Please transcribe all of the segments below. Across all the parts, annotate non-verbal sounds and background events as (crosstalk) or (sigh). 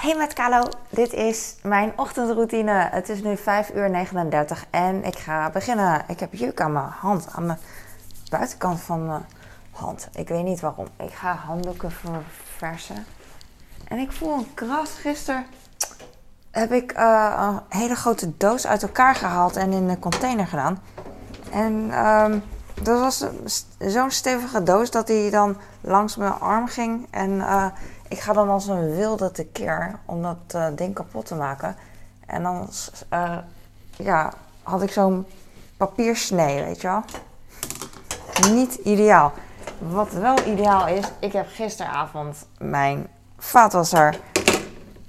Hey met Kalo, dit is mijn ochtendroutine. Het is nu 5 uur 39 en ik ga beginnen. Ik heb juk aan mijn hand, aan de buitenkant van mijn hand. Ik weet niet waarom. Ik ga handdoeken verversen. En ik voel een kras. Gisteren heb ik uh, een hele grote doos uit elkaar gehaald en in een container gedaan. En um, dat was zo'n stevige doos dat hij dan langs mijn arm ging. En uh, ik ga dan als een wilde tekeer om dat uh, ding kapot te maken. En dan uh, ja, had ik zo'n papiersnee, weet je wel. Niet ideaal. Wat wel ideaal is, ik heb gisteravond mijn vaatwasser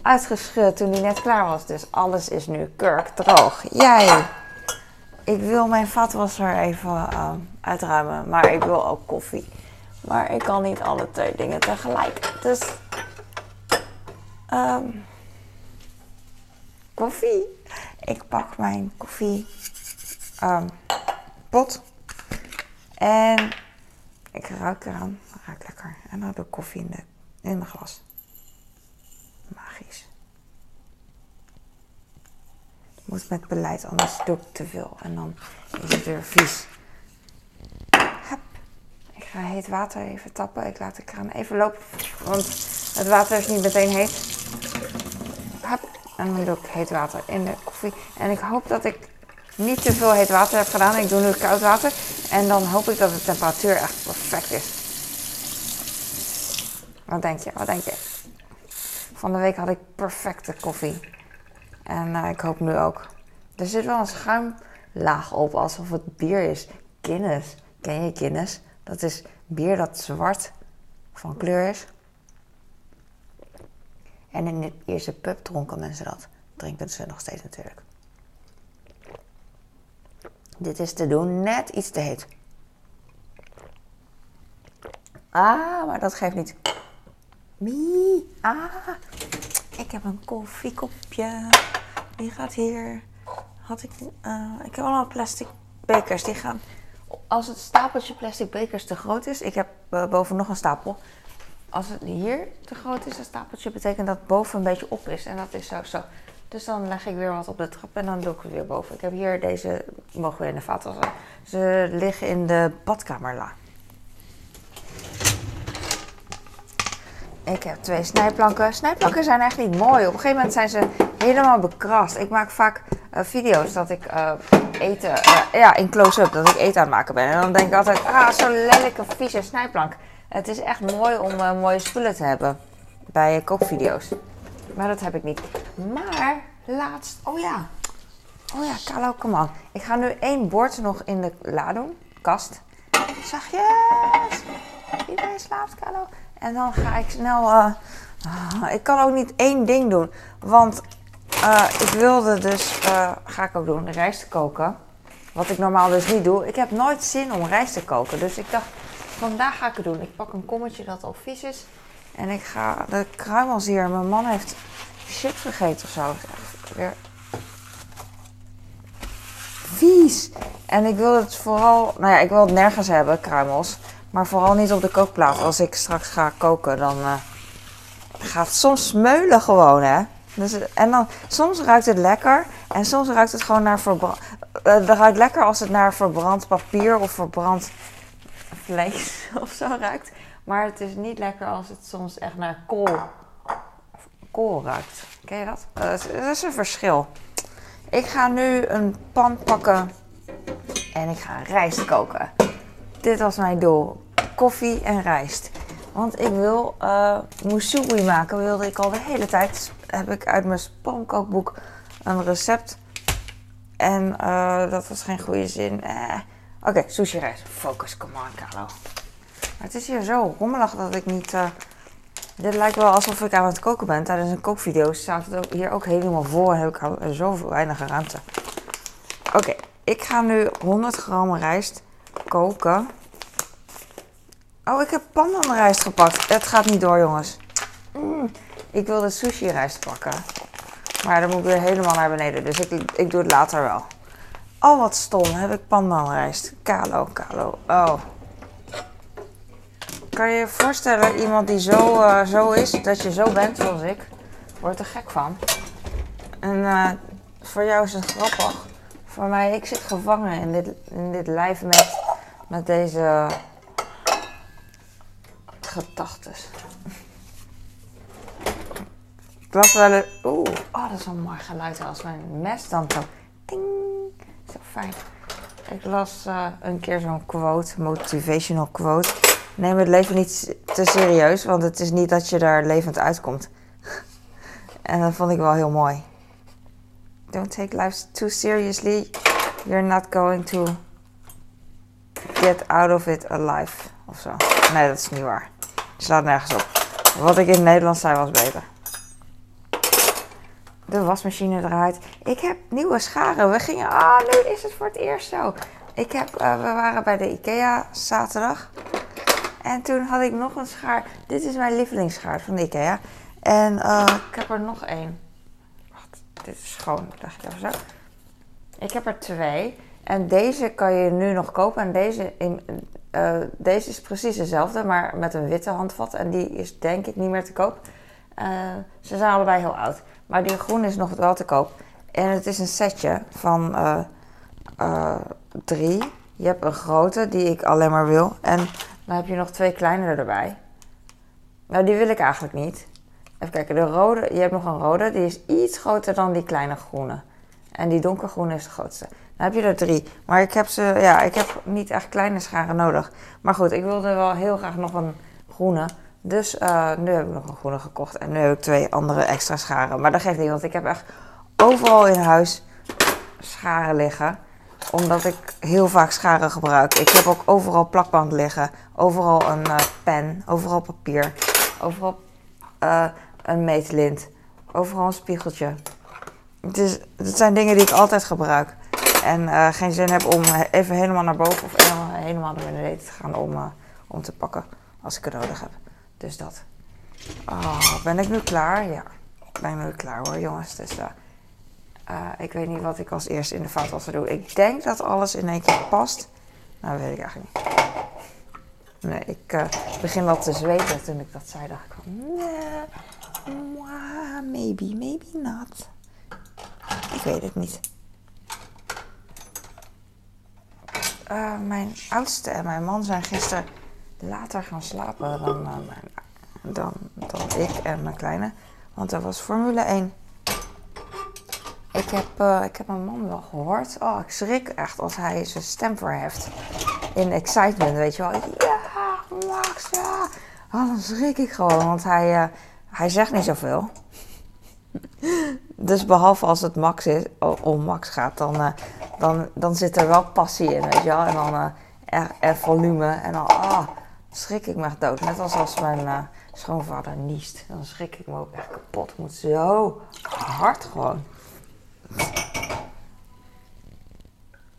uitgeschud toen die net klaar was. Dus alles is nu kurkdroog. Jij! Ik wil mijn vaatwasser even uh, uitruimen, maar ik wil ook koffie. Maar ik kan niet alle twee dingen tegelijk. Dus. Um, koffie. Ik pak mijn koffie. Um, pot. En ik ruik eraan. Ruikt lekker. En dan doe ik koffie in, de, glas. Magisch. Moet met beleid, anders doe ik te veel. En dan is het weer vies. Ga heet water even tappen. Ik laat de kraan even lopen, want het water is niet meteen heet. Hup. En dan doe ik heet water in de koffie. En ik hoop dat ik niet te veel heet water heb gedaan. Ik doe nu koud water. En dan hoop ik dat de temperatuur echt perfect is. Wat denk je? Wat denk je? Van de week had ik perfecte koffie. En uh, ik hoop nu ook. Er zit wel een schuimlaag op, alsof het bier is. Guinness. Ken je Guinness? Dat is bier dat zwart van kleur is. En in de eerste pub dronken mensen dat. Drinken ze nog steeds natuurlijk. Dit is te doen net iets te heet. Ah, maar dat geeft niet. Mie. Ah, ik heb een koffiekopje. Die gaat hier. Had ik, uh, ik heb allemaal plastic bekers. Die gaan als het stapeltje plastic bekers te groot is, ik heb uh, boven nog een stapel. Als het hier te groot is, een stapeltje, betekent dat boven een beetje op is. En dat is zo zo. Dus dan leg ik weer wat op de trap en dan doe ik het weer boven. Ik heb hier deze, mogen we in de vaatwasser. Ze liggen in de badkamerla. Ik heb twee snijplanken. Snijplanken zijn echt niet mooi. Op een gegeven moment zijn ze helemaal bekrast. Ik maak vaak uh, video's dat ik uh, eten, uh, ja, in close-up, dat ik eten aan het maken ben. En dan denk ik altijd, ah, zo'n lelijke, vieze snijplank. Het is echt mooi om mooie spullen te hebben bij kookvideo's. Maar dat heb ik niet. Maar laatst, oh ja, oh ja, Carlo, kom aan. Ik ga nu één bord nog in de la doen, kast. Zachtjes. Iedereen slaapt, Carlo. En dan ga ik snel, (laughs) ik kan ook niet één ding doen. Want uh, ik wilde dus, uh, ga ik ook doen, rijst koken. Wat ik normaal dus niet doe. Ik heb nooit zin om rijst te koken. Dus ik dacht, vandaag ga ik het doen. Ik pak een kommetje dat al vies is. En ik ga de kruimels hier. Mijn man heeft chips gegeten of zo. Weer vies. En ik wil het vooral, nou ja, ik wil het nergens hebben, kruimels. Maar vooral niet op de kookplaat. Als ik straks ga koken, dan uh, gaat het soms smeulen gewoon, hè. Dus, en dan, soms ruikt het lekker en soms ruikt het gewoon naar verbrand. Uh, het ruikt lekker als het naar verbrand papier of verbrand vlees (laughs) of zo ruikt. Maar het is niet lekker als het soms echt naar kool, kool ruikt. Ken je dat? Dat, dat is een verschil. Ik ga nu een pan pakken en ik ga rijst koken. Dit was mijn doel. Koffie en rijst. Want ik wil uh, maken, wilde ik al de hele tijd. Heb ik uit mijn spamkookboek een recept. En uh, dat was geen goede zin. Eh. Oké, sushi rijst. Focus, come on, Carlo. Maar het is hier zo rommelig dat ik niet... Uh, dit lijkt wel alsof ik aan het koken ben. Tijdens een kookvideo staat het hier ook helemaal vol en heb ik zo weinig ruimte. Oké, ik ga nu 100 gram rijst koken. Oh, ik heb pandanrijst gepakt. Het gaat niet door, jongens. Mm, ik wilde sushi rijst pakken. Maar dan moet ik weer helemaal naar beneden. Dus ik, ik doe het later wel. Oh, wat stom. Heb ik pandanrijst. Kalo, kalo. Oh. Kan je je voorstellen, iemand die zo, uh, zo is, dat je zo bent zoals ik? word er gek van. En eh, voor jou is het grappig. Voor mij, ik zit gevangen in dit, in dit lijf met, met deze gedachtes. Ik las wel eens... Oeh, oh, dat is een mooi geluid als mijn mes dan zo... Zo fijn. Ik las uh, een keer zo'n quote, motivational quote. Neem het leven niet te serieus, want het is niet dat je daar levend uitkomt. en dat vond ik wel heel mooi. Don't take life too seriously. You're not going to get out of it alive. Of zo. Nee, dat is niet waar. Slaat nergens op. Wat ik in het Nederlands zei was beter. De wasmachine eruit. Ik heb nieuwe scharen. We gingen. Ah, nu is het voor het eerst zo. Ik heb, uh, we waren bij de IKEA zaterdag. En toen had ik nog een schaar. Dit is mijn lievelingsschaar van de IKEA. En uh, ik heb er nog één. Wacht, dit is schoon. Dacht ik even zo. Ik heb er twee. En deze kan je nu nog kopen. En deze, uh, deze is precies dezelfde, maar met een witte handvat. En die is denk ik niet meer te koop. Uh, ze zijn allebei heel oud. Maar die groene is nog wel te koop. En het is een setje van uh, drie. Je hebt een grote die ik alleen maar wil. En dan heb je nog twee kleinere erbij. Nou, die wil ik eigenlijk niet. Even kijken, de rode, je hebt nog een rode, die is iets groter dan die kleine groene. En die donkergroene is de grootste. Heb je er drie. Maar ik heb ze, ja, ik heb niet echt kleine scharen nodig. Maar goed, ik wilde wel heel graag nog een groene. Dus uh, nu heb ik nog een groene gekocht. En nu heb ik twee andere extra scharen. Maar dat geeft niet, want ik heb echt overal in huis scharen liggen. Omdat ik heel vaak scharen gebruik. Ik heb ook overal plakband liggen. Overal een uh, pen. Overal papier. Overal uh, een meetlint. Overal een spiegeltje. Het, is, het zijn dingen die ik altijd gebruik. En uh, geen zin heb om even helemaal naar boven of helemaal, helemaal naar beneden te gaan om, uh, om te pakken als ik het nodig heb. Dus dat. Oh, ben ik nu klaar? Ja, ben ik nu klaar hoor jongens. Dus ik weet niet wat ik als eerste in de vaatwasser doe. Ik denk dat alles in één keer past. Nou, weet ik eigenlijk niet. Nee, ik begin al te zweten toen ik dat zei. Dacht ik van, nee, maybe, maybe not. Ik weet het niet. Uh, mijn oudste en mijn man zijn gisteren later gaan slapen dan, mijn, dan, dan ik en mijn kleine. Want er was Formule 1. Ik heb, uh, ik heb mijn man wel gehoord. Oh, ik schrik echt als hij zijn stem verheft. In excitement, weet je wel. Ja, Max, ja. Oh, dan schrik ik gewoon, want hij, hij zegt niet zoveel. (laughs) dus behalve als het Max is, om Max gaat, dan, uh, dan, dan zit er wel passie in, weet je. En dan uh, er, volume. En dan ah, schrik ik me echt dood. Net als als mijn uh, schoonvader niest. Dan schrik ik me ook echt kapot. Het moet zo hard gewoon.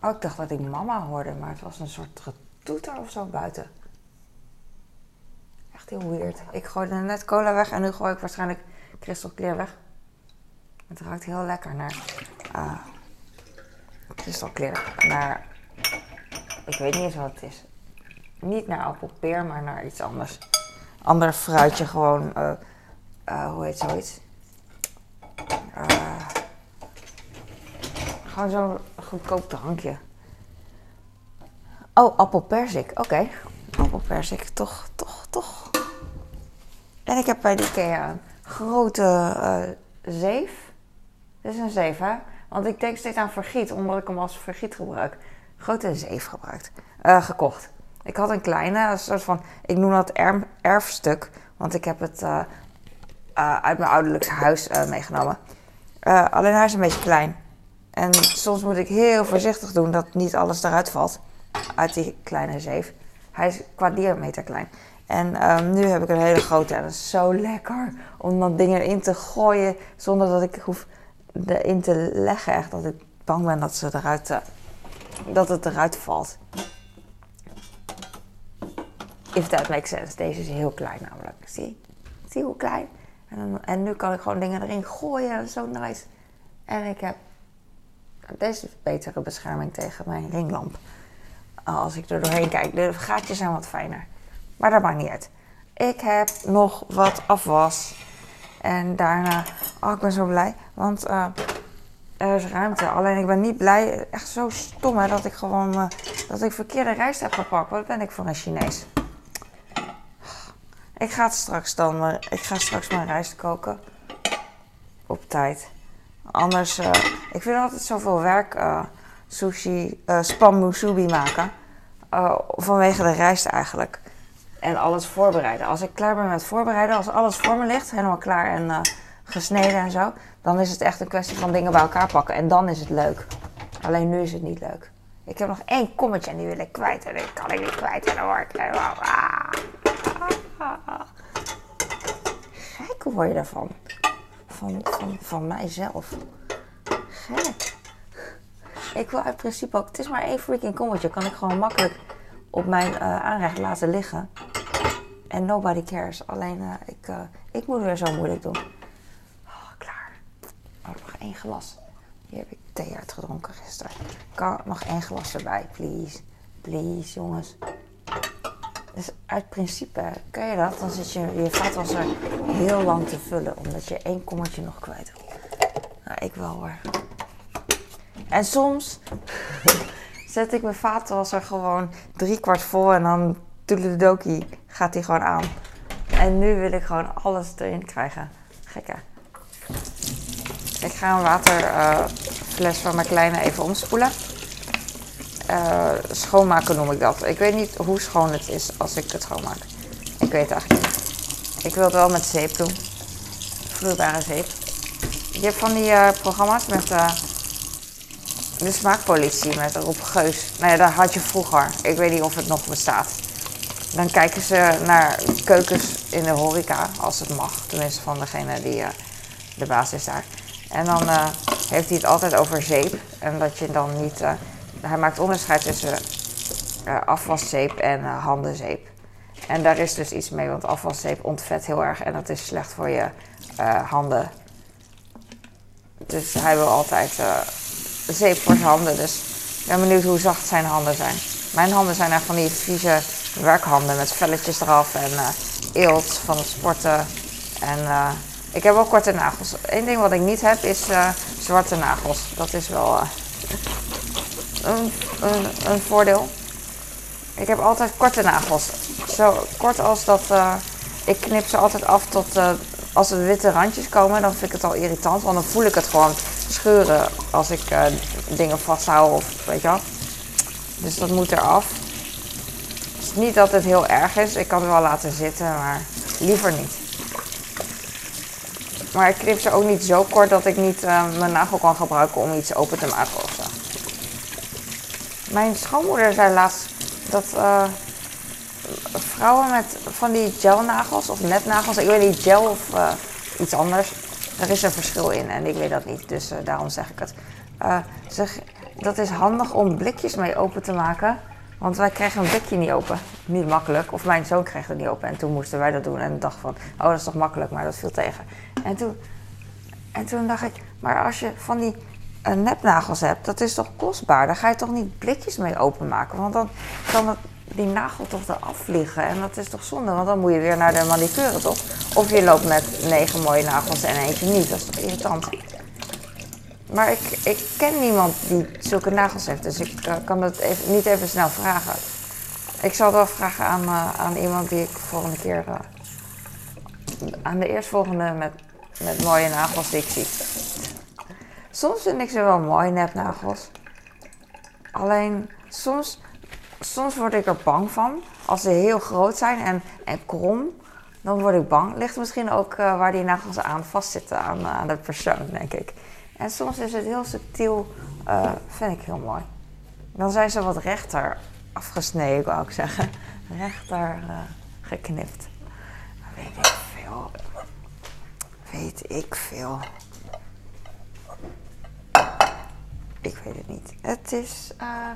Oh, ik dacht dat ik mama hoorde, maar het was een soort getoeter of zo buiten. Echt heel weird. Ik gooide net cola weg en nu gooi ik waarschijnlijk Crystal Clear weg. Het ruikt heel lekker naar uh, kristalclear. Naar, ik weet niet eens wat het is. Niet naar appelpeer, maar naar iets anders. Ander fruitje, gewoon, uh, uh, hoe heet zoiets? gewoon zo'n goedkoop drankje. Oh, appelperzik. Oké. Okay. Appelperzik, toch, toch, toch. En ik heb bij de IKEA een grote zeef dit is een zeef, hè? Want ik denk steeds aan vergiet, omdat ik hem als vergiet gebruik. Grote zeef gebruikt. Uh, gekocht. Ik had een kleine, een soort van, ik noem dat erf, erfstuk. Want ik heb het uh, uh, uit mijn ouderlijkse huis meegenomen. alleen hij is een beetje klein. En soms moet ik heel voorzichtig doen dat niet alles eruit valt. Uit die kleine zeef. Hij is qua diameter klein. En um, nu heb ik een hele grote. En dat is zo lekker om dan dingen in te gooien zonder dat ik hoef erin te leggen. Echt dat ik bang ben dat, ze eruit, uh, dat het eruit valt. If that makes sense. Deze is heel klein namelijk. Zie? Zie hoe klein? En, en nu kan ik gewoon dingen erin gooien. Is zo nice. En ik heb deze betere bescherming tegen mijn ringlamp. Als ik er doorheen kijk. De gaatjes zijn wat fijner. Maar dat maakt niet uit. Ik heb nog wat afwas. En daarna Oh, ik ben zo blij. Want uh, er is ruimte. Alleen ik ben niet blij. Echt zo stom hè, dat ik gewoon uh, dat ik verkeerde rijst heb gepakt. Wat ben ik voor een Chinees? Ik ga het straks dan. Uh, ik ga straks mijn rijst koken. Op tijd. Anders. ik vind altijd zoveel werk. sushi, spam musubi maken. vanwege de rijst eigenlijk. En alles voorbereiden. Als ik klaar ben met voorbereiden, als alles voor me ligt, helemaal klaar en gesneden en zo, dan is het echt een kwestie van dingen bij elkaar pakken. En dan is het leuk. Alleen nu is het niet leuk. Ik heb nog één kommetje en die wil ik kwijt. En die kan ik niet kwijt. En dan word ik helemaal... Ah. Gek word je daarvan. Van, van, van mijzelf. Gek. Ik wil uit principe ook... Het is maar één freaking kommetje. Kan ik gewoon makkelijk op mijn uh, aanrecht laten liggen. En nobody cares. Alleen uh, ik, uh, ik moet weer zo moeilijk doen. Oh, nog één glas. Hier heb ik thee uitgedronken gisteren. Kan nog één glas erbij, please. Please, jongens. Dus uit principe, kan je dat? Dan zit je je vaatwasser heel lang te vullen. Omdat je één kommetje nog kwijt wil. Nou, ik wel hoor. En soms (laughs) zet ik mijn vaatwasser gewoon drie kwart vol. En dan dokie gaat hij gewoon aan. En nu wil ik gewoon alles erin krijgen. Gekke. Ik ga een waterfles van mijn kleine even omspoelen. Uh, schoonmaken noem ik dat. Ik weet niet hoe schoon het is als ik het schoonmaak. Ik weet het eigenlijk niet. Ik wil het wel met zeep doen. Vloeibare zeep. Je hebt van die uh, programma's met uh, de smaakpolitie met Rob Geus. Nou ja, dat had je vroeger. Ik weet niet of het nog bestaat. Dan kijken ze naar keukens in de horeca, als het mag. Tenminste van degene die de baas is daar. En dan uh, heeft hij het altijd over zeep. En dat je dan niet. Uh, hij maakt onderscheid tussen afwaszeep en handenzeep. En daar is dus iets mee, want afwaszeep ontvet heel erg en dat is slecht voor je handen. Dus hij wil altijd zeep voor zijn handen. Dus ik ben benieuwd hoe zacht zijn handen zijn. Mijn handen zijn echt van die vieze werkhanden met velletjes eraf en eelt van het sporten. En ik heb wel korte nagels. Eén ding wat ik niet heb is uh, zwarte nagels. Dat is wel uh, een, een, een, voordeel. Ik heb altijd korte nagels. Zo kort als dat. Uh, ik knip ze altijd af tot. als er witte randjes komen, dan vind ik het al irritant. Want dan voel ik het gewoon scheuren als ik dingen vasthoud of weet je wel. Dus dat moet eraf. Niet dat het heel erg is. Ik kan het wel laten zitten, maar liever niet. Maar ik knip ze ook niet zo kort dat ik niet uh, mijn nagel kan gebruiken om iets open te maken of zo. Mijn schoonmoeder zei laatst dat uh, vrouwen met van die gelnagels of netnagels, ik weet niet, gel of uh, iets anders, er is een verschil in en ik weet dat niet, dus daarom zeg ik het. zeg, dat is handig om blikjes mee open te maken. Want wij kregen een blikje niet open. Niet makkelijk. Of mijn zoon kreeg het niet open. En toen moesten wij dat doen. En dacht van, oh dat is toch makkelijk. Maar dat viel tegen. En toen, en toen dacht ik, maar als je van die uh, nepnagels hebt, dat is toch kostbaar? Daar ga je toch niet blikjes mee openmaken? Want dan kan die nagel toch eraf vliegen. En dat is toch zonde? Want dan moet je weer naar de manicure, toch? Of je loopt met negen mooie nagels en eentje niet. Dat is toch irritant? Maar ik, ik ken niemand die zulke nagels heeft, dus ik kan dat even, niet even snel vragen. Ik zal het wel vragen aan, uh, aan iemand die ik volgende keer. Uh, aan de eerstvolgende met, met mooie nagels die ik zie. Soms vind ik ze wel mooi, nepnagels. Alleen soms, soms word ik er bang van. Als ze heel groot zijn en, en krom, dan word ik bang. Ligt misschien ook waar die nagels aan vastzitten aan, aan de persoon, denk ik. En soms is het heel subtiel, uh, vind ik heel mooi. Dan zijn ze wat rechter afgesneden, wou ik zeggen. Rechter uh, geknipt. Weet ik veel. Weet ik veel. Ik weet het niet. Het is. Uh,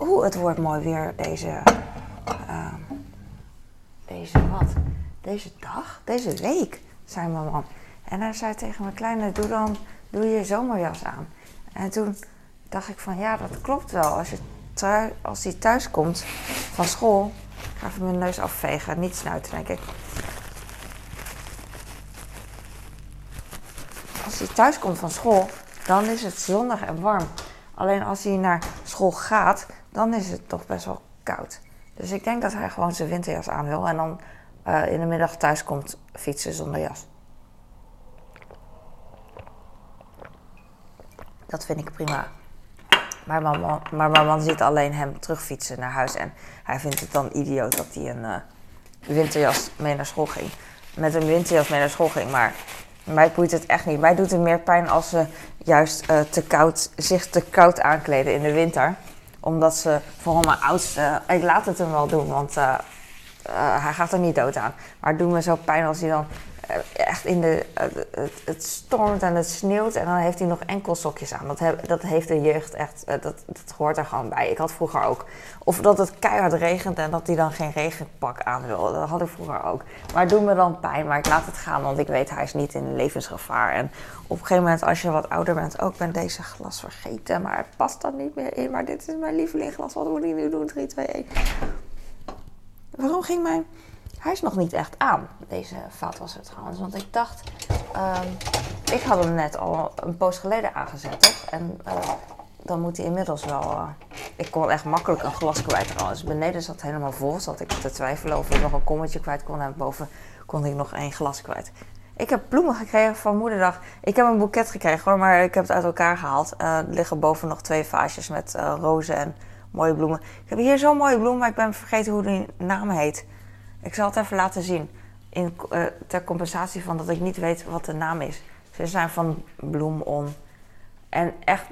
Oeh, het wordt mooi weer deze. Uh, deze wat? Deze dag? Deze week, zei mijn man. En hij zei tegen mijn kleine: Doe dan doe je zomerjas aan. En toen dacht ik van ja, dat klopt wel. Als, je als hij thuis komt van school, ga ik mijn neus afvegen. Niet snuiten, denk ik. als hij thuis komt van school, dan is het zonnig en warm. Alleen als hij naar school gaat, dan is het toch best wel koud. Dus ik denk dat hij gewoon zijn winterjas aan wil en dan uh, in de middag thuis komt fietsen zonder jas. Dat vind ik prima. Maar mijn, man, maar ziet alleen hem terugfietsen naar huis. En hij vindt het dan idioot dat hij een uh, winterjas mee naar school ging. Met een winterjas mee naar school ging. Maar mij boeit het echt niet. Mij doet het meer pijn als ze juist uh, te koud, zich te koud aankleden in de winter. Omdat ze, vooral mijn oudste, ik laat het hem wel doen, want hij gaat er niet dood aan. Maar het doet me zo pijn als hij dan eh, echt in de. het, het, stormt en het sneeuwt en dan heeft hij nog enkel sokjes aan. Dat, dat heeft de jeugd echt. Eh, dat, dat hoort er gewoon bij. Ik had vroeger ook. Of dat het keihard regent en dat hij dan geen regenpak aan wil. Dat had ik vroeger ook. Maar het doet me dan pijn. Maar ik laat het gaan, want ik weet hij is niet in levensgevaar. En op een gegeven moment, als je wat ouder bent, ook ben deze glas vergeten. Maar het past dan niet meer in. Maar dit is mijn lievelingglas. Wat moet ik nu doen? 3, 2, 1. Waarom ging mijn hij is nog niet echt aan, deze vaatwasser trouwens. Want ik dacht, um, ik had hem net al een poos geleden aangezet, toch? En uh, dan moet hij inmiddels wel... Uh, ik kon echt makkelijk een glas kwijt trouwens. Beneden zat helemaal vol, zat ik te twijfelen of ik nog een kommetje kwijt kon. En boven kon ik nog één glas kwijt. Ik heb bloemen gekregen van moederdag. Ik heb een boeket gekregen hoor, maar ik heb het uit elkaar gehaald. Uh, er liggen boven nog twee vaasjes met rozen en mooie bloemen. Ik heb hier zo'n mooie bloem, maar ik ben vergeten hoe die naam heet. Ik zal het even laten zien. In, uh, ter compensatie van dat ik niet weet wat de naam is. Ze zijn van Bloemon. En echt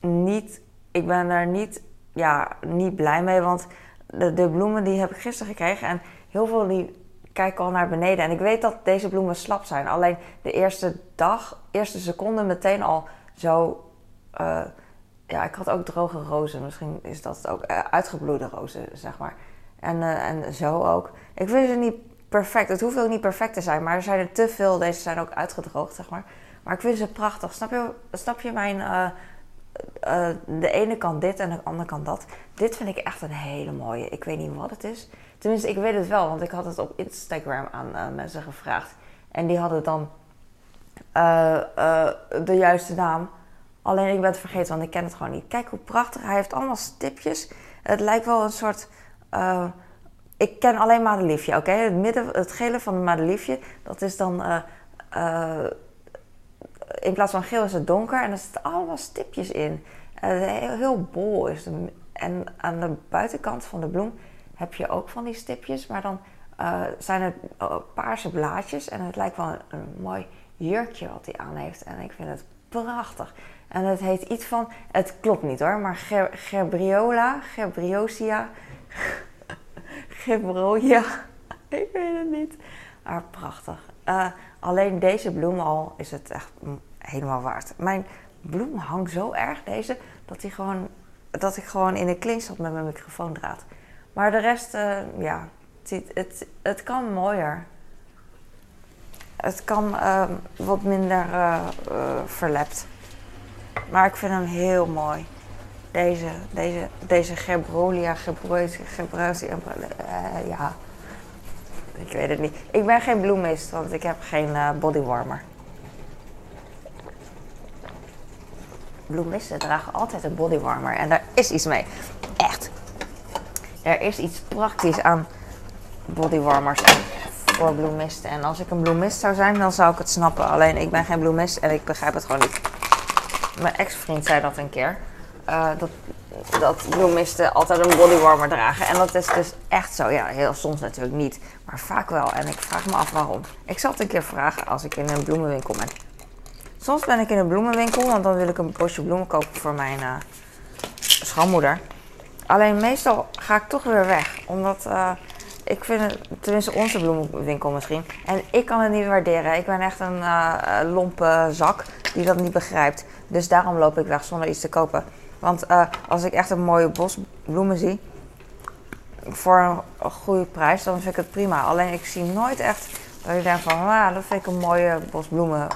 niet. Ik ben daar niet, ja, niet blij mee. Want de, bloemen die heb ik gisteren gekregen. En heel veel die kijken al naar beneden. En ik weet dat deze bloemen slap zijn. Alleen de eerste dag, eerste seconde meteen al zo. Uh, ja, ik had ook droge rozen. Misschien is dat ook uh, uitgebloede rozen, zeg maar. En, uh, en zo ook. Ik vind ze niet perfect. Het hoeft ook niet perfect te zijn, maar er zijn er te veel. Deze zijn ook uitgedroogd, zeg maar. Maar ik vind ze prachtig. Snap je, snap je mijn. Uh, uh, de ene kant dit en de andere kant dat. Dit vind ik echt een hele mooie. Ik weet niet wat het is. Tenminste, ik weet het wel, want ik had het op Instagram aan mensen gevraagd. En die hadden dan de juiste naam. Alleen ik ben het vergeten, want ik ken het gewoon niet. Kijk hoe prachtig. Hij heeft allemaal stipjes. Het lijkt wel een soort uh, ik ken alleen madeliefje, oké? Het, midden, het gele van het madeliefje, dat is dan... Uh, uh, in plaats van geel is het donker en er zitten allemaal stipjes in. heel, heel bol is het. En aan de buitenkant van de bloem heb je ook van die stipjes, maar dan zijn het paarse blaadjes en het lijkt wel een, mooi jurkje wat hij aan heeft. En ik vind het prachtig. En het heet iets van, het klopt niet hoor, maar Ger Gerbriola, (laughs) Gebroja. ik weet het niet. Maar prachtig. Uh, alleen deze bloem al is het echt helemaal waard. Mijn bloem hangt zo erg, deze, dat, hij gewoon, dat ik gewoon in de klink zat met mijn microfoondraad. Maar de rest, uh, ja, het, het, het kan mooier. Het kan uh, wat minder verlept. Maar ik vind hem heel mooi. Deze, deze, deze Gebrolia, Gebroisia, Gebroisia, uh, ja. Ik weet het niet. Ik ben geen bloemist, want ik heb geen uh, bodywarmer. Bloemisten dragen altijd een bodywarmer en daar is iets mee. Echt. Er is iets praktisch aan bodywarmers voor bloemisten. En als ik een bloemist zou zijn, dan zou ik het snappen. Alleen ik ben geen bloemist en ik begrijp het gewoon niet. Mijn ex-vriend zei dat een keer. Uh, dat, dat bloemisten altijd een bodywarmer dragen. En dat is dus echt zo. Ja, heel soms natuurlijk niet, maar vaak wel. En ik vraag me af waarom. Ik zal het een keer vragen als ik in een bloemenwinkel ben. Soms ben ik in een bloemenwinkel, want dan wil ik een bosje bloemen kopen voor mijn uh, schoonmoeder. Alleen meestal ga ik toch weer weg, omdat uh, ik vind het, tenminste onze bloemenwinkel misschien. En ik kan het niet waarderen. Ik ben echt een uh, lompe zak die dat niet begrijpt. Dus daarom loop ik weg zonder iets te kopen. Want uh, als ik echt een mooie bos bloemen zie, voor een goede prijs, dan vind ik het prima. Alleen ik zie nooit echt dat je denkt van, ah, dat vind ik een mooie bos bloemen.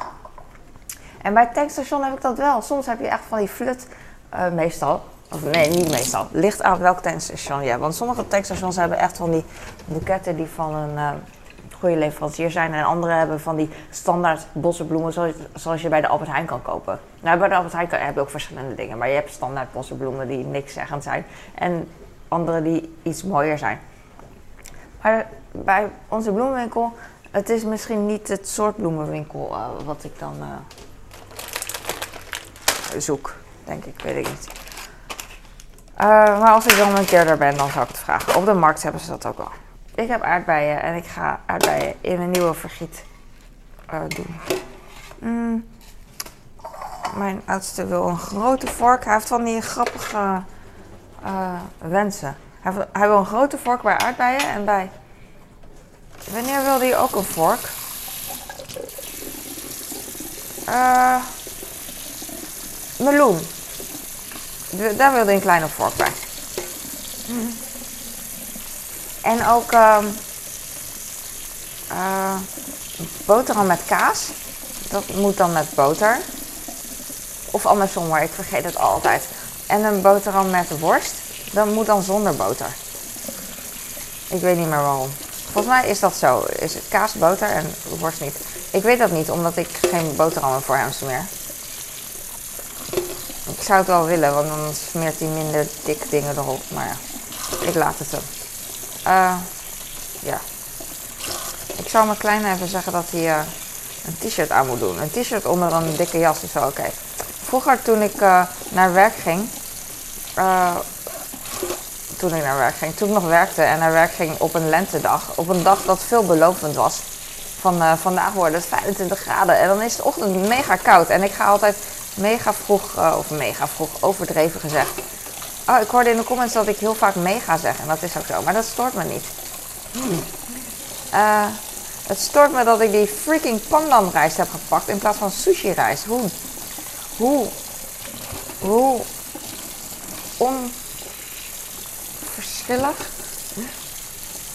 En bij het tankstation heb ik dat wel. Soms heb je echt van die flut, uh, meestal. Of nee, niet meestal. Ligt aan welk tankstation je hebt. Want sommige tankstations hebben echt van die boeketten die van een uh, goede leveranciers zijn. En andere hebben van die standaard bossenbloemen zoals, zoals je bij de Albert Heijn kan kopen. Nou, bij de Albert Heijn heb je ook verschillende dingen. Maar je hebt standaard bossenbloemen die niks zeggend zijn. En andere die iets mooier zijn. Maar bij onze bloemenwinkel, het is misschien niet het soort bloemenwinkel uh, wat ik dan uh, zoek. Denk ik, weet ik niet. Uh, maar als ik dan een keer daar ben, dan zou ik het vragen. Op de markt hebben ze dat ook wel. Ik heb aardbeien en ik ga aardbeien in een nieuwe vergiet doen. Mm. Mijn oudste wil een grote vork. Hij heeft van die grappige wensen. Hij, hij, wil een grote vork bij aardbeien en bij. Wanneer wilde hij ook een vork? Uh, meloen. Daar wilde hij een kleine vork bij. Mm. En ook uh, boterham met kaas. Dat moet dan met boter. Of andersom, maar ik vergeet het altijd. En een boterham met worst. Dat moet dan zonder boter. Ik weet niet meer waarom. Volgens mij is dat zo. Is het kaas, boter en worst niet. Ik weet dat niet, omdat ik geen boterhammen voor hem smeer. Ik zou het wel willen, want dan smeert hij minder dik dingen erop. Maar ja, ik laat het hem. Uh, ja. Ik zou mijn kleine even zeggen dat hij uh, een t-shirt aan moet doen. Een t-shirt onder een dikke jas is wel oké. Vroeger toen ik uh, naar werk ging, toen ik naar werk ging. Toen ik nog werkte en naar werk ging op een lentedag. Op een dag dat veelbelovend was. Van vandaag wordt het 25 graden. En dan is de ochtend mega koud. En ik ga altijd mega vroeg, of mega vroeg, overdreven gezegd. Oh, ik hoorde in de comments dat ik heel vaak mega zeg. En dat is ook zo. Maar dat stoort me niet. Hmm. Uh, het stoort me dat ik die freaking pandan rijst heb gepakt in plaats van sushi rijst. Hoe, hoe, hoe on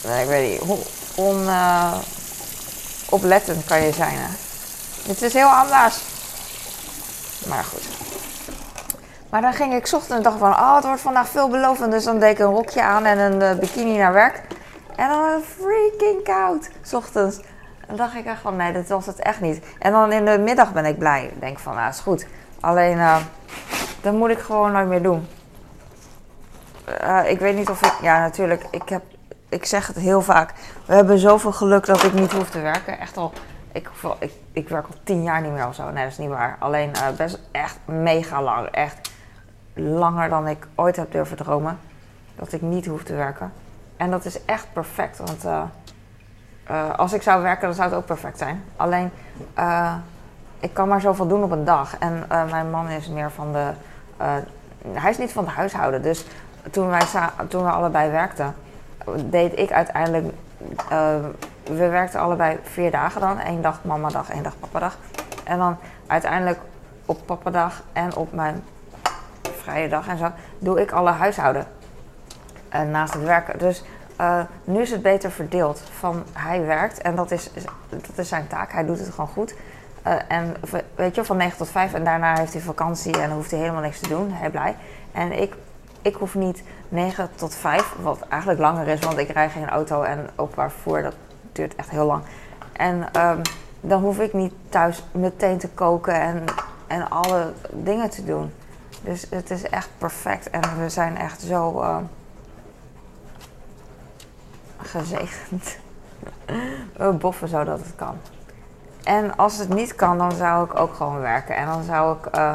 Nee, ik weet niet. Hoe on, uh, oplettend kan je zijn. Hè? Het is heel anders. Maar goed. Maar dan ging ik ochtend en dacht van, oh het wordt vandaag veelbelovend. Dus dan deed ik een rokje aan en een uh, bikini naar werk. En dan een freaking koud, s ochtends. En dan dacht ik echt van, nee, dat was het echt niet. En dan in de middag ben ik blij. Ik denk van, nou is goed. Alleen, uh, dat moet ik gewoon nooit meer doen. Uh, ik weet niet of ik. Ja, natuurlijk. Ik, heb, ik zeg het heel vaak. We hebben zoveel geluk dat ik niet hoef te werken. Echt al. Ik, ik, ik werk al tien jaar niet meer of zo. Nee, dat is niet waar. Alleen best echt mega lang. Echt langer dan ik ooit heb durven dromen. Dat ik niet hoef te werken. En dat is echt perfect. Want uh, als ik zou werken, dan zou het ook perfect zijn. Alleen, ik kan maar zoveel doen op een dag. En mijn man is meer van de. hij is niet van het huishouden. Dus toen, wij toen we allebei werkten, deed ik uiteindelijk. We werkten allebei vier dagen dan. één dag mama dag, één dag papa dag. En dan uiteindelijk op papa dag en op mijn vrije dag en zo doe ik alle huishouden uh, naast het werken. Dus uh, nu is het beter verdeeld. Van hij werkt en dat is, dat is zijn taak. Hij doet het gewoon goed. Uh, en weet je, van 9 tot 5 en daarna heeft hij vakantie en hoeft hij helemaal niks te doen. Hij blij. En ik ik hoef niet 9 tot 5, wat eigenlijk langer is, want ik rij geen auto en openbaar vervoer, dat duurt echt heel lang. En um, dan hoef ik niet thuis meteen te koken en, en alle dingen te doen. Dus het is echt perfect en we zijn echt zo uh, gezegend. (laughs) we boffen zo dat het kan. En als het niet kan, dan zou ik ook gewoon werken. En dan zou ik. Uh,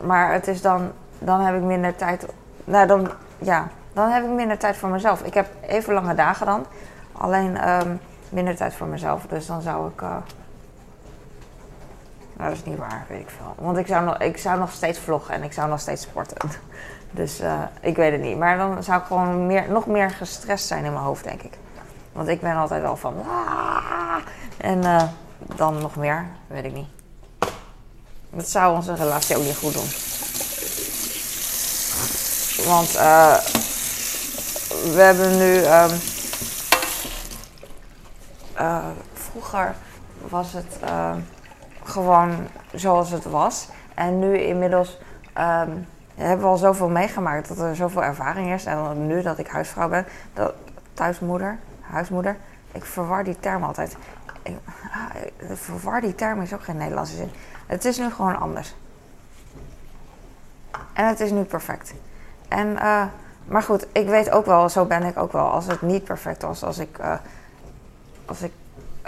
maar het is dan. Dan heb ik minder tijd nou, dan, ja, dan heb ik minder tijd voor mezelf. Ik heb even lange dagen dan. Alleen um, minder tijd voor mezelf. Dus dan zou ik. Uh, nou, dat is niet waar, weet ik veel. Want ik zou, nog, ik zou nog steeds vloggen en ik zou nog steeds sporten. (laughs) Dus uh, ik weet het niet. Maar dan zou ik gewoon meer, nog meer gestrest zijn in mijn hoofd, denk ik. Want ik ben altijd al van. Aah! En uh, dan nog meer, weet ik niet. Dat zou onze relatie ook niet goed doen. Want uh, we hebben nu. Uh, vroeger was het uh, gewoon zoals het was. En nu inmiddels um, hebben we al zoveel meegemaakt dat er zoveel ervaring is. En nu dat ik huisvrouw ben, dat, thuismoeder, huismoeder, Ik verwar die term altijd. Ik, ah, verwar die term is ook geen Nederlandse zin. Het is nu gewoon anders. En het is nu perfect. En, uh, maar goed, ik weet ook wel, zo ben ik ook wel. Als het niet perfect was, als ik, uh, als ik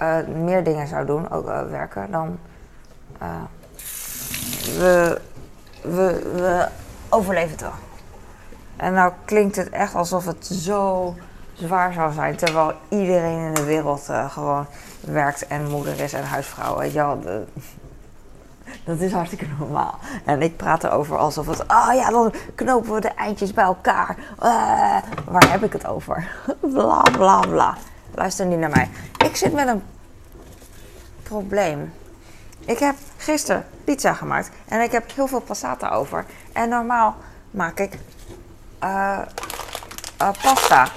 uh, meer dingen zou doen, ook werken, dan. We, we, we overleven het wel. En nou klinkt het echt alsof het zo zwaar zou zijn. Terwijl iedereen in de wereld uh, gewoon werkt en moeder is en huisvrouw. Weet dat is hartstikke normaal. En ik praat erover alsof het. Oh ja, dan knopen we de eindjes bij elkaar. Uh, waar heb ik het over? (laughs) bla bla bla. Luister niet naar mij. Ik zit met een probleem. Ik heb gisteren pizza gemaakt en ik heb heel veel passata over. En normaal maak ik uh, uh, pasta.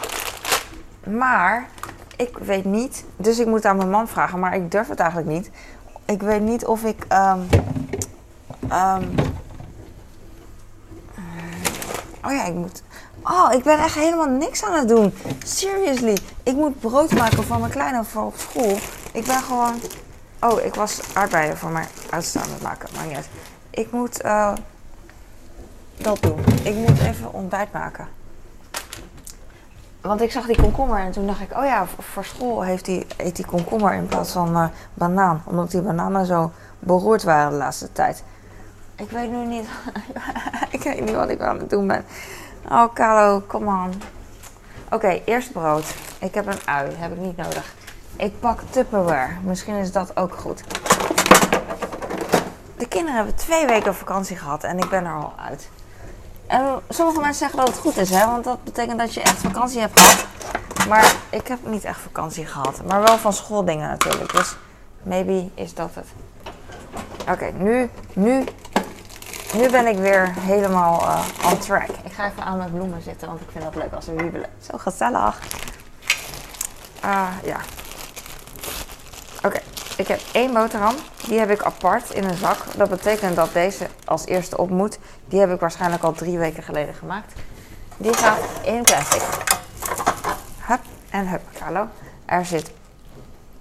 Maar ik weet niet, dus ik moet aan mijn man vragen, maar ik durf het eigenlijk niet. Ik weet niet of ik. Um, um, oh ja, ik moet. Oh, ik ben echt helemaal niks aan het doen. Seriously. Ik moet brood maken voor mijn kleine voor op school. Ik ben gewoon. Oh, ik was aardbeien voor mijn oudste aan het maken. Maar niet. Ik moet uh, dat doen. Ik moet even ontbijt maken. Want ik zag die komkommer en toen dacht ik, oh ja, voor school heeft die, eet die komkommer in plaats van uh, banaan. Omdat die bananen zo beroerd waren de laatste tijd. Ik weet nu niet, (laughs) ik weet niet wat ik aan het doen ben. Oh, Carlo, come on. Oké, eerst brood. Ik heb een ui, heb ik niet nodig. Ik pak Tupperware. Misschien is dat ook goed. De kinderen hebben twee weken vakantie gehad en ik ben er al uit. En sommige mensen zeggen dat het goed is, hè? want dat betekent dat je echt vakantie hebt gehad. Maar ik heb niet echt vakantie gehad. Maar wel van schooldingen natuurlijk. Dus maybe is dat het. Oké, nu, nu, nu ben ik weer helemaal uh, on track. Ik ga even aan mijn bloemen zitten, want ik vind dat leuk als we wiebelen. Zo gezellig. Ah, ja. Oké, ik heb één boterham. Die heb ik apart in een zak. Dat betekent dat deze als eerste op moet. Die heb ik waarschijnlijk al drie weken geleden gemaakt. Die gaat in plastic. Hup en hup, Carlo. Er zit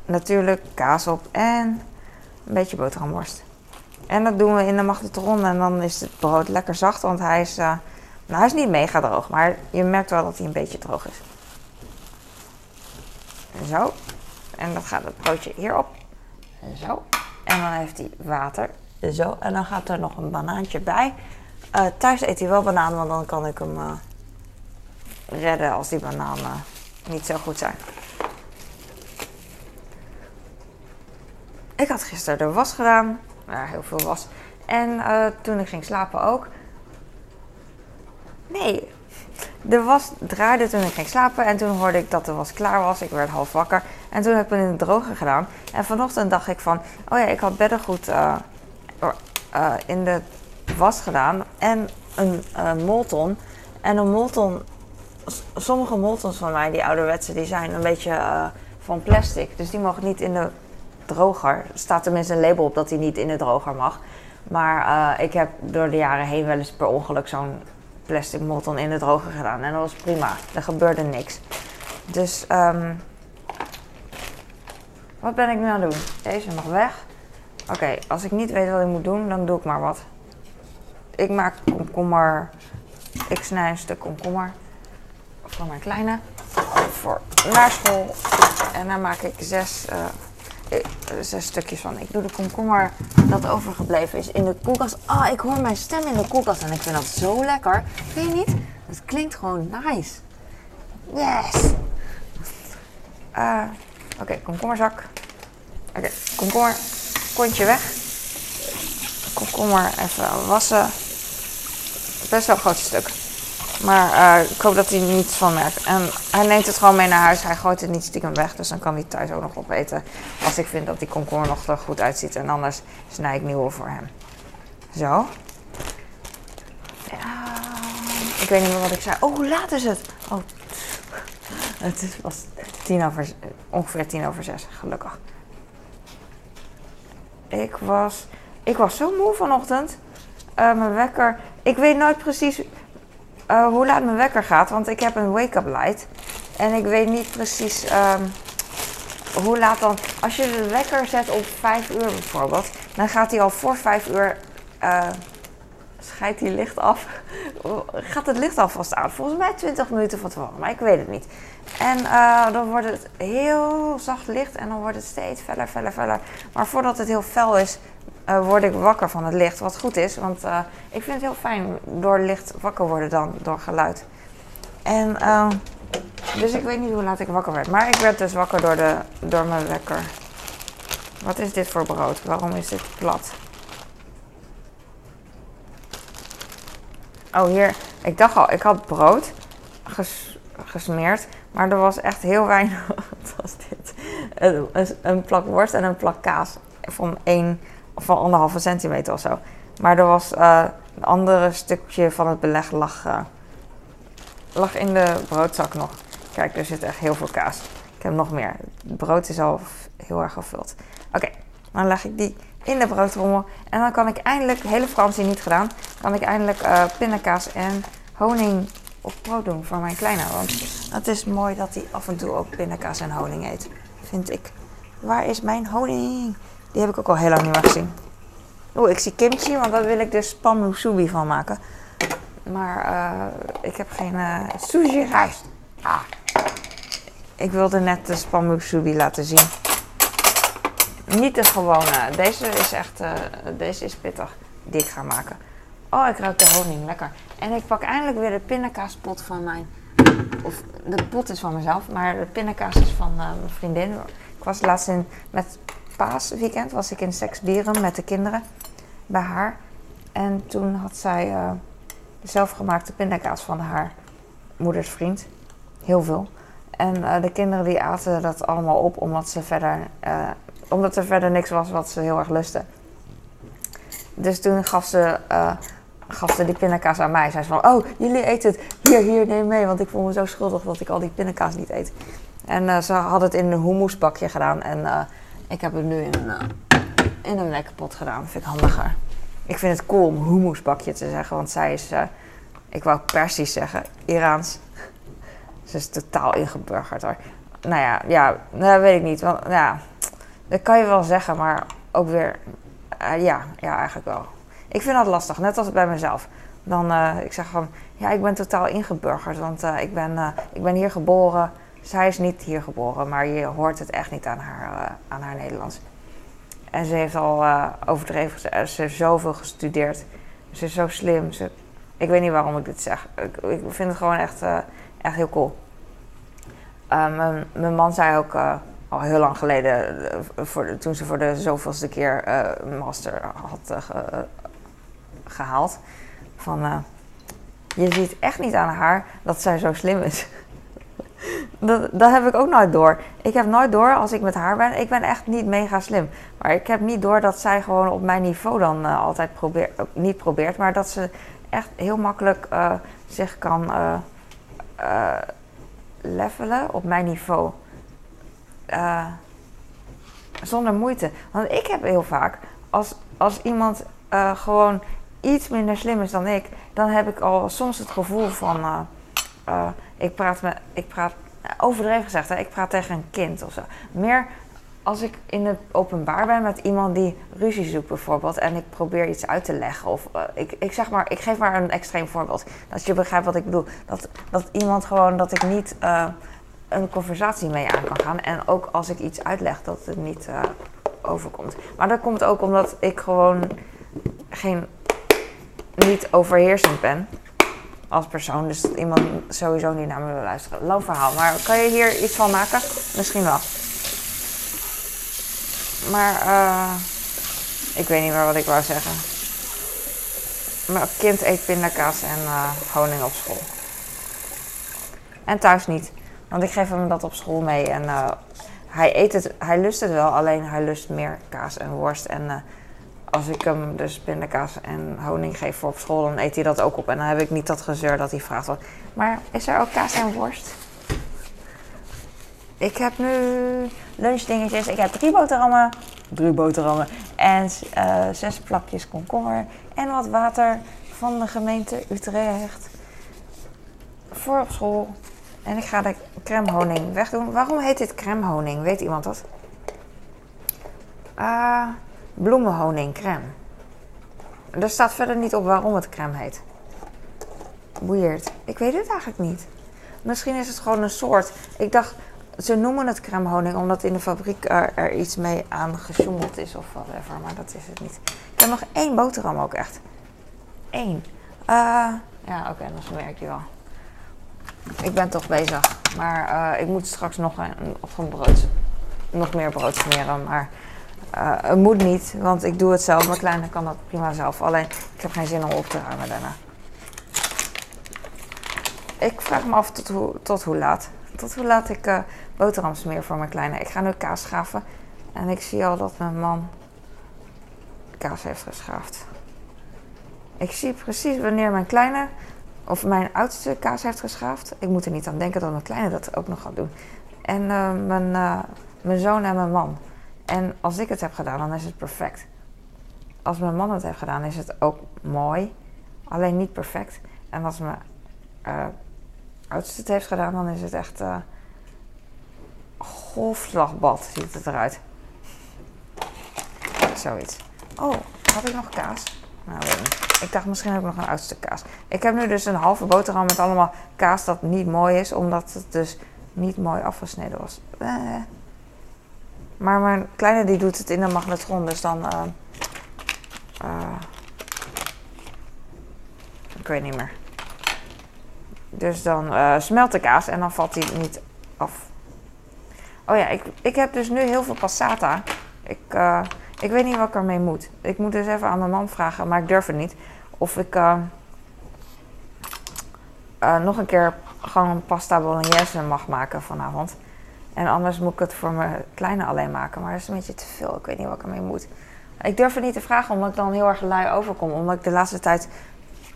natuurlijk kaas op en een beetje boterhamworst. En dat doen we in de magnetron en dan is het brood lekker zacht, want hij is, uh, nou, hij is niet mega droog, maar je merkt wel dat hij een beetje droog is. Zo. En dan gaat het broodje hierop. Zo. En dan heeft hij water. Zo. En dan gaat er nog een banaantje bij. Uh, thuis eet hij wel banaan, want dan kan ik hem uh, redden als die bananen niet zo goed zijn. Ik had gisteren de was gedaan. Heel veel was. En uh, toen ik ging slapen ook. Nee, de was draaide toen ik ging slapen en toen hoorde ik dat de was klaar was. Ik werd half wakker en toen heb ik hem in de droger gedaan. En vanochtend dacht ik van, oh ja, ik had beddengoed uh, in de was gedaan en een uh, molton. En een molton, sommige moltons van mij, die ouderwetse, die zijn een beetje van plastic. Dus die mogen niet in de droger. Er staat tenminste een label op dat die niet in de droger mag. Maar ik heb door de jaren heen wel eens per ongeluk zo'n plastic molton in de droger gedaan. En dat was prima. Er gebeurde niks. Dus, um, wat ben ik nu aan het doen? Deze nog weg. Oké, als ik niet weet wat ik moet doen, dan doe ik maar wat. Ik maak komkommer. Ik snij een stuk komkommer. Voor mijn kleine. Voor naar school. En dan maak ik zes, uh, zes stukjes van. Ik doe de komkommer dat overgebleven is in de koelkast. Ah, oh, ik hoor mijn stem in de koelkast en ik vind dat zo lekker. Vind je niet? Het klinkt gewoon nice. Yes! Uh, Oké, komkommerzak. Oké, komkommer. Kontje weg. Komkommer even wassen. Best wel een groot stuk. Maar uh, ik hoop dat hij er niets van merkt. En hij neemt het gewoon mee naar huis. Hij gooit het niet stiekem weg. Dus dan kan hij thuis ook nog opeten. Als ik vind dat die komkommer nog er goed uitziet. En anders snij ik nieuwe voor hem. Zo. Ja. Ik weet niet meer wat ik zei. Oh, hoe laat is het? Oh. Het was tien over, ongeveer tien over zes. Gelukkig. Ik was, ik was zo moe vanochtend. Uh, mijn wekker. Ik weet nooit precies uh, hoe laat mijn wekker gaat, want ik heb een wake-up light. En ik weet niet precies um, hoe laat dan? Als je de wekker zet op 5 uur bijvoorbeeld, dan gaat hij al voor 5 uur. eh scheidt hij licht af. (laughs) Gaat het licht alvast aan? Volgens mij 20 minuten van tevoren, maar ik weet het niet. En eh, dan wordt het heel zacht licht en dan wordt het steeds feller, feller, feller. Maar voordat het heel fel is, eh, word ik wakker van het licht. Wat goed is, want eh, ik vind het heel fijn door licht wakker worden dan door geluid. En eh, dus ik weet niet hoe laat ik wakker werd. Maar ik werd dus wakker door, de, door mijn wekker. Wat is dit voor brood? Waarom is dit plat? Oh, hier. Ik dacht al, ik had brood ges- gesmeerd. Maar er was echt heel weinig. (laughs) Wat was dit? Een, een- plak worst en een plak kaas. Van één van anderhalve centimeter of zo. Maar er was eh, een andere stukje van het beleg lag, eh, lag in de broodzak nog. Kijk, er zit echt heel veel kaas. Ik heb nog meer. Het brood is al heel erg gevuld. Oké, dan leg ik die in de broodrommel. En dan kan ik eindelijk, hele vakantie niet gedaan, kan ik eindelijk eh pindakaas en honing op brood doen voor mijn kleine. Want het is mooi dat hij af en toe ook pindakaas en honing eet, vind ik. Waar is mijn honing? Die heb ik ook al heel lang niet meer gezien. Oeh, ik zie kimchi, want daar wil ik dus spam musubi van maken. Maar eh, ik heb geen eh, sushi rijst. Ah. Ik wilde net de spam musubi laten zien. Niet de gewone. Deze is echt, eh, deze is pittig. Die ik ga maken. Oh, ik ruik de honing. Lekker. En ik pak eindelijk weer de pindakaaspot van mijn... Of de pot is van mezelf, maar de pindakaas is van mijn vriendin. Ik was laatst in, met paasweekend, was ik in Seksbieren met de kinderen bij haar. En toen had zij eh, zelfgemaakte pindakaas van haar moeders vriend. Heel veel. En eh, de kinderen die aten dat allemaal op omdat, ze verder, eh, omdat er verder niks was wat ze heel erg lusten. Dus toen gaf ze, gaf ze die pindakaas aan mij. Zei ze van, oh, jullie eten het. Hier, hier, neem mee. Want ik voel me zo schuldig dat ik al die pindakaas niet eet. En ze had het in een hummusbakje gedaan. En ik heb het nu in een, eh, in een lekkerpot gedaan. vind ik handiger. Ik vind het cool om hummusbakje te zeggen. Want zij is, eh, ik wou Persisch zeggen, Iraans. Ze is totaal ingeburgerd hoor. Nou ja, ja, dat weet ik niet. Want, ja, dat kan je wel zeggen, maar ook weer, eh, ja, ja, eigenlijk wel. Ik vind dat lastig, net als bij mezelf. Dan, eh, ik zeg van, ja, ik ben totaal ingeburgerd, want ik, ben, ik ben hier geboren. Zij is niet hier geboren, maar je hoort het echt niet aan haar, eh, aan haar Nederlands. En ze heeft al eh, overdreven, ze, ze heeft zoveel gestudeerd. Ze is zo slim. Ze, ik weet niet waarom ik dit zeg. Ik, ik vind het gewoon echt, eh, echt heel cool. Eh, mijn, mijn man zei ook eh, al heel lang geleden, eh, voor, toen ze voor de zoveelste keer eh, een master had eh, ge- eh, gehaald, van eh, je ziet echt niet aan haar dat zij zo slim is. Dat, dat heb ik ook nooit door. Ik heb nooit door als ik met haar ben. Ik ben echt niet mega slim. Maar ik heb niet door dat zij gewoon op mijn niveau dan eh, altijd probeert, niet probeert, maar dat ze echt heel makkelijk eh, zich kan eh, levelen op mijn niveau. Zonder moeite. Want ik heb heel vaak, als, als iemand gewoon iets minder slim is dan ik, dan heb ik al soms het gevoel van, ik praat met, ik praat, overdreven gezegd, hè, ik praat tegen een kind of zo. Meer als ik in het openbaar ben met iemand die ruzie zoekt bijvoorbeeld en ik probeer iets uit te leggen of eh, ik, ik zeg maar, ik geef maar een extreem voorbeeld. Dat je begrijpt wat ik bedoel. Dat, dat iemand gewoon, dat ik niet eh, een conversatie mee aan kan gaan en ook als ik iets uitleg dat het niet eh, overkomt. Maar dat komt ook omdat ik gewoon geen, niet overheersend ben als persoon. Dus dat iemand sowieso niet naar me wil luisteren. Lang verhaal. Maar kan je hier iets van maken? Misschien wel. Maar eh, ik weet niet meer wat ik wou zeggen. Mijn kind eet pindakaas en eh, honing op school. En thuis niet. Want ik geef hem dat op school mee. En eh, hij eet het, hij lust het wel, alleen hij lust meer kaas en worst. En als ik hem dus pindakaas en honing geef voor op school, dan eet hij dat ook op. En dan heb ik niet dat gezeur dat hij vraagt wat. Maar is er ook kaas en worst? Ik heb nu lunchdingetjes. Ik heb drie boterhammen. Drie boterhammen. En eh, zes plakjes komkommer. En wat water van de gemeente Utrecht. Voor op school. En ik ga de crème honing wegdoen. Waarom heet dit crème honing? Weet iemand dat? Ah, bloemenhoning crème. Er staat verder niet op waarom het crème heet. Weird. Ik weet het eigenlijk niet. Misschien is het gewoon een soort. Ik dacht, ze noemen het crème omdat in de fabriek er, iets mee aan gesjoemeld is of whatever. Maar dat is het niet. Ik heb nog één boterham ook echt. Eén. Uh, ja, oké, dan merk je wel. Ik ben toch bezig. Maar uh, ik moet straks nog een, of een brood, nog meer brood smeren. Maar uh, het moet niet, want ik doe het zelf. Mijn kleine kan dat prima zelf. Alleen, ik heb geen zin om op te ruimen daarna. Ik vraag me af tot hoe, tot hoe laat. Tot hoe laat ik uh, boterham smeer voor mijn kleine. Ik ga nu kaas schaven. En ik zie al dat mijn man kaas heeft geschaafd. Ik zie precies wanneer mijn kleine of mijn oudste kaas heeft geschaafd. Ik moet er niet aan denken dat mijn kleine dat ook nog gaat doen. En uh, mijn, mijn zoon en mijn man. En als ik het heb gedaan, dan is het perfect. Als mijn man het heeft gedaan, is het ook mooi. Alleen niet perfect. En als mijn uh, oudste het heeft gedaan, dan is het echt uh, golfslagbad ziet het eruit. Zoiets. Oh, had ik nog kaas? Nou, niet. Ik dacht misschien heb ik nog een oudste kaas. Ik heb nu dus een halve boterham met allemaal kaas dat niet mooi is, omdat het dus niet mooi afgesneden was. Eh. Maar mijn kleine die doet het in de magnetron, dus dan. Uh, uh, ik weet niet meer. Dus dan uh, smelt de kaas en dan valt hij niet af. Oh ja, ik, ik heb dus nu heel veel passata. Ik, ik weet niet wat ik ermee moet. Ik moet dus even aan mijn man vragen, maar ik durf het niet. Of ik nog een keer gewoon pasta bolognese mag maken vanavond. En anders moet ik het voor mijn kleine alleen maken. Maar dat is een beetje te veel. Ik weet niet wat ik ermee moet. Ik durf het niet te vragen omdat ik dan heel erg lui overkom. Omdat ik de laatste tijd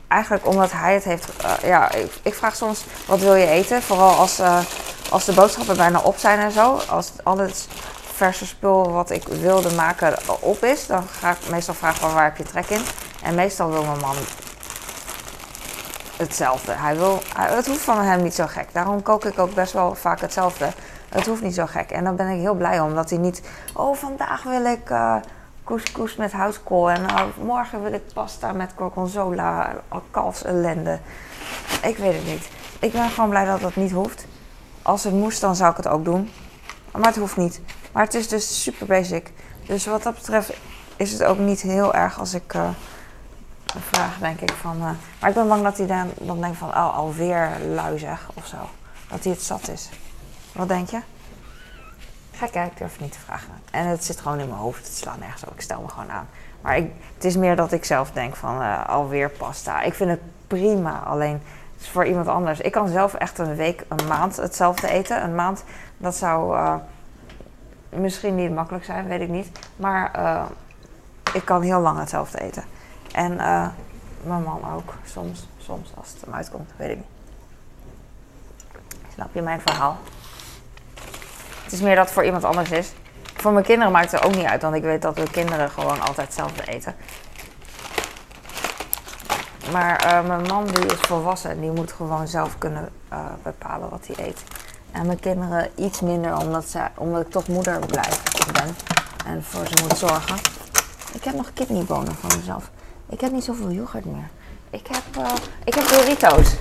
eigenlijk omdat hij het heeft. Uh, ja, ik, ik, vraag soms wat wil je eten? Vooral als, uh, als de boodschappen bijna op zijn en zo. Als al het verse spul wat ik wilde maken op is, dan ga ik meestal vragen van waar heb je trek in. En meestal wil mijn man hetzelfde. Hij wil, het hoeft van hem niet zo gek. Daarom kook ik ook best wel vaak hetzelfde. Het hoeft niet zo gek. En daar ben ik heel blij om. Dat hij niet... Oh, vandaag wil ik uh, couscous met houtkool. En uh, morgen wil ik pasta met gorgonzola. Kalfsellende. Ik weet het niet. Ik ben gewoon blij dat dat niet hoeft. Als het moest, dan zou ik het ook doen. Maar het hoeft niet. Maar het is dus super basic. Dus wat dat betreft is het ook niet heel erg als ik... vraag, denk ik, van... maar ik ben bang dat hij dan, dan denkt van... Oh, alweer lui zeg, of zo. Dat hij het zat is. Wat denk je? Ga kijken, ik durf niet te vragen. En het zit gewoon in mijn hoofd. Het slaat nergens op. Ik stel me gewoon aan. Maar ik, het is meer dat ik zelf denk van uh, alweer pasta. Ik vind het prima. Alleen het is voor iemand anders. Ik kan zelf echt een week, een maand hetzelfde eten. Een maand, dat zou uh, misschien niet makkelijk zijn, weet ik niet. Maar ik kan heel lang hetzelfde eten. En mijn man ook. Soms, soms als het hem uitkomt, weet ik niet. Snap je mijn verhaal? Het is meer dat het voor iemand anders is. Voor mijn kinderen maakt het ook niet uit, want ik weet dat de kinderen gewoon altijd hetzelfde eten. Maar uh, mijn man die is volwassen en die moet gewoon zelf kunnen uh, bepalen wat hij eet. En mijn kinderen iets minder, omdat, ze, omdat ik toch moeder blijf ben. En voor ze moet zorgen. Ik heb nog kidneybonen van mezelf. Ik heb niet zoveel yoghurt meer. Ik heb, uh, ik heb Doritos.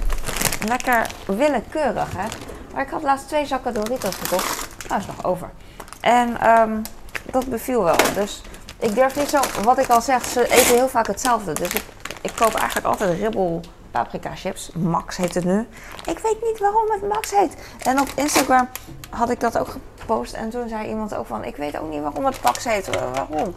Lekker willekeurig, hè. Maar ik had laatst twee zakken Doritos gekocht. Nou, is nog over. En um, dat beviel wel. Dus ik durf niet zo, wat ik al zeg, ze eten heel vaak hetzelfde. Dus ik, ik koop eigenlijk altijd ribbel paprika chips. Max heet het nu. Ik weet niet waarom het Max heet. En op Instagram had ik dat ook gepost. En toen zei iemand ook van, ik weet ook niet waarom het Max heet. Waarom?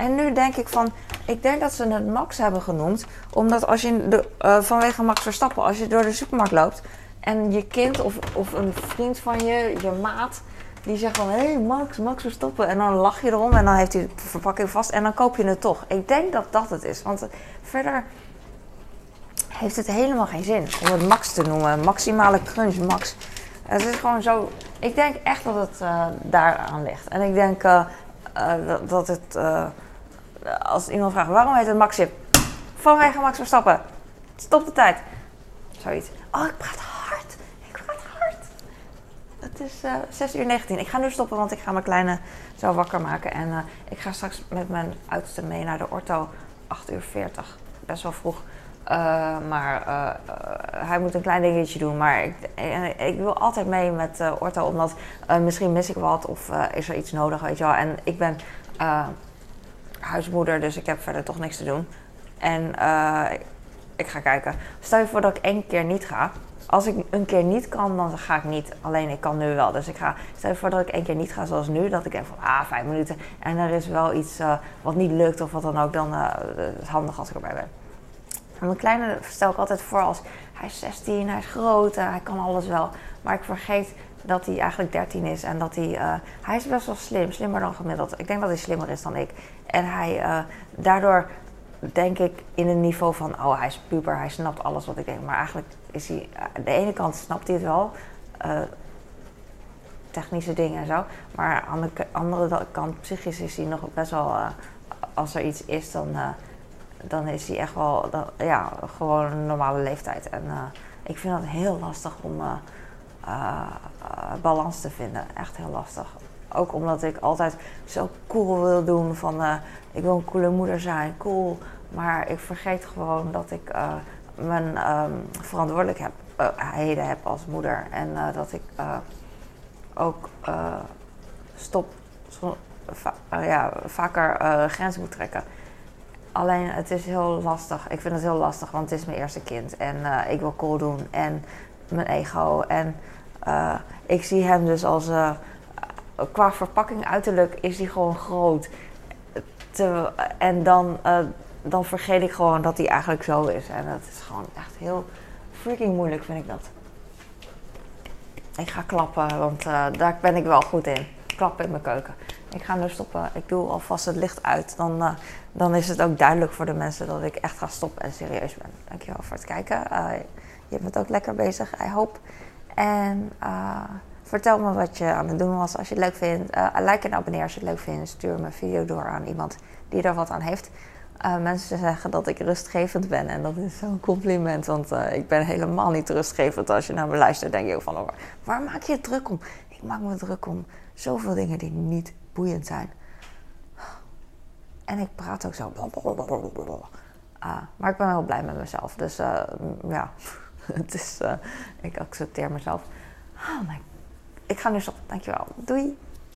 En nu denk ik van, ik denk dat ze het Max hebben genoemd. Omdat als je de, uh, vanwege Max Verstappen, als je door de supermarkt loopt en je kind of, of een vriend van je, je maat, die zegt van, hé hey Max, Max stoppen. En dan lach je erom en dan heeft hij de verpakking vast en dan koop je het toch. Ik denk dat dat het is. Want verder heeft het helemaal geen zin om het Max te noemen. Maximale crunch, Max. Het is gewoon zo... Ik denk echt dat het uh, daaraan ligt. En ik denk dat het... als iemand vraagt, waarom heet het Max Chip? Vanwege Max Verstappen. Stop de tijd. Zoiets. Oh, ik praat hard. Ik praat hard. het is uh, 6 uur 19. Ik ga nu stoppen, want ik ga mijn kleine zo wakker maken. En uh, ik ga straks met mijn oudste mee naar de orto. 8 uur 40. Best wel vroeg. Uh, maar hij moet een klein dingetje doen. Maar ik, ik wil altijd mee met orto, omdat misschien mis ik wat of is er iets nodig, weet je wel. En ik ben huismoeder, dus ik heb verder toch niks te doen. En ik ga kijken. Stel je voor dat ik één keer niet ga. Als ik een keer niet kan, dan ga ik niet. Alleen ik kan nu wel. Dus ik ga. Stel je voor dat ik één keer niet ga zoals nu. Dat ik denk van ah, vijf minuten. En er is wel iets uh, wat niet lukt of wat dan ook. Dan uh, is het handig als ik erbij ben. En mijn kleine stel ik altijd voor als hij is 16, hij is groot, hij kan alles wel. Maar ik vergeet dat hij eigenlijk 13 is en dat hij. hij is best wel slim, slimmer dan gemiddeld. Ik denk dat hij slimmer is dan ik. En hij daardoor denk ik in een niveau van, oh hij is puber, hij snapt alles wat ik denk. Maar eigenlijk is hij, aan de ene kant snapt hij het wel, technische dingen en zo. Maar aan de andere kant, psychisch is hij nog best wel, als er iets is, dan, dan is hij echt wel, dan, ja, gewoon een normale leeftijd. En ik vind dat heel lastig om balans te vinden. Echt heel lastig. Ook omdat ik altijd zo cool wil doen van ik wil een coole moeder zijn, cool. Maar ik vergeet gewoon dat ik mijn um, verantwoordelijkheden heb als moeder. En dat ik ook stop, ja, vaker grenzen moet trekken. Alleen het is heel lastig. Ik vind het heel lastig, want het is mijn eerste kind. En ik wil cool doen. En mijn ego. En ik zie hem dus als qua verpakking uiterlijk is hij gewoon groot en dan, uh, dan vergeet ik gewoon dat hij eigenlijk zo is. En dat is gewoon echt heel freaking moeilijk, vind ik dat. Ik ga klappen, want daar ben ik wel goed in. Klappen in mijn keuken. Ik ga nu stoppen. Ik doe alvast het licht uit. Dan, dan is het ook duidelijk voor de mensen dat ik echt ga stoppen en serieus ben. Dankjewel voor het kijken. Je bent ook lekker bezig, I hope. En Vertel me wat je aan het doen was. Als je het leuk vindt, uh, like en abonneer als je het leuk vindt. Stuur mijn video door aan iemand die er wat aan heeft. Uh, mensen zeggen dat ik rustgevend ben en dat is zo'n compliment, want ik ben helemaal niet rustgevend. Als je naar me luistert, denk je ook van, oh, waar maak je het druk om? Ik maak me druk om zoveel dingen die niet boeiend zijn. En ik praat ook zo. Maar ik ben wel blij met mezelf, dus ja, (laughs) het is, ik accepteer mezelf. Oh my ik ga nu stoppen. Dankjewel. Doei.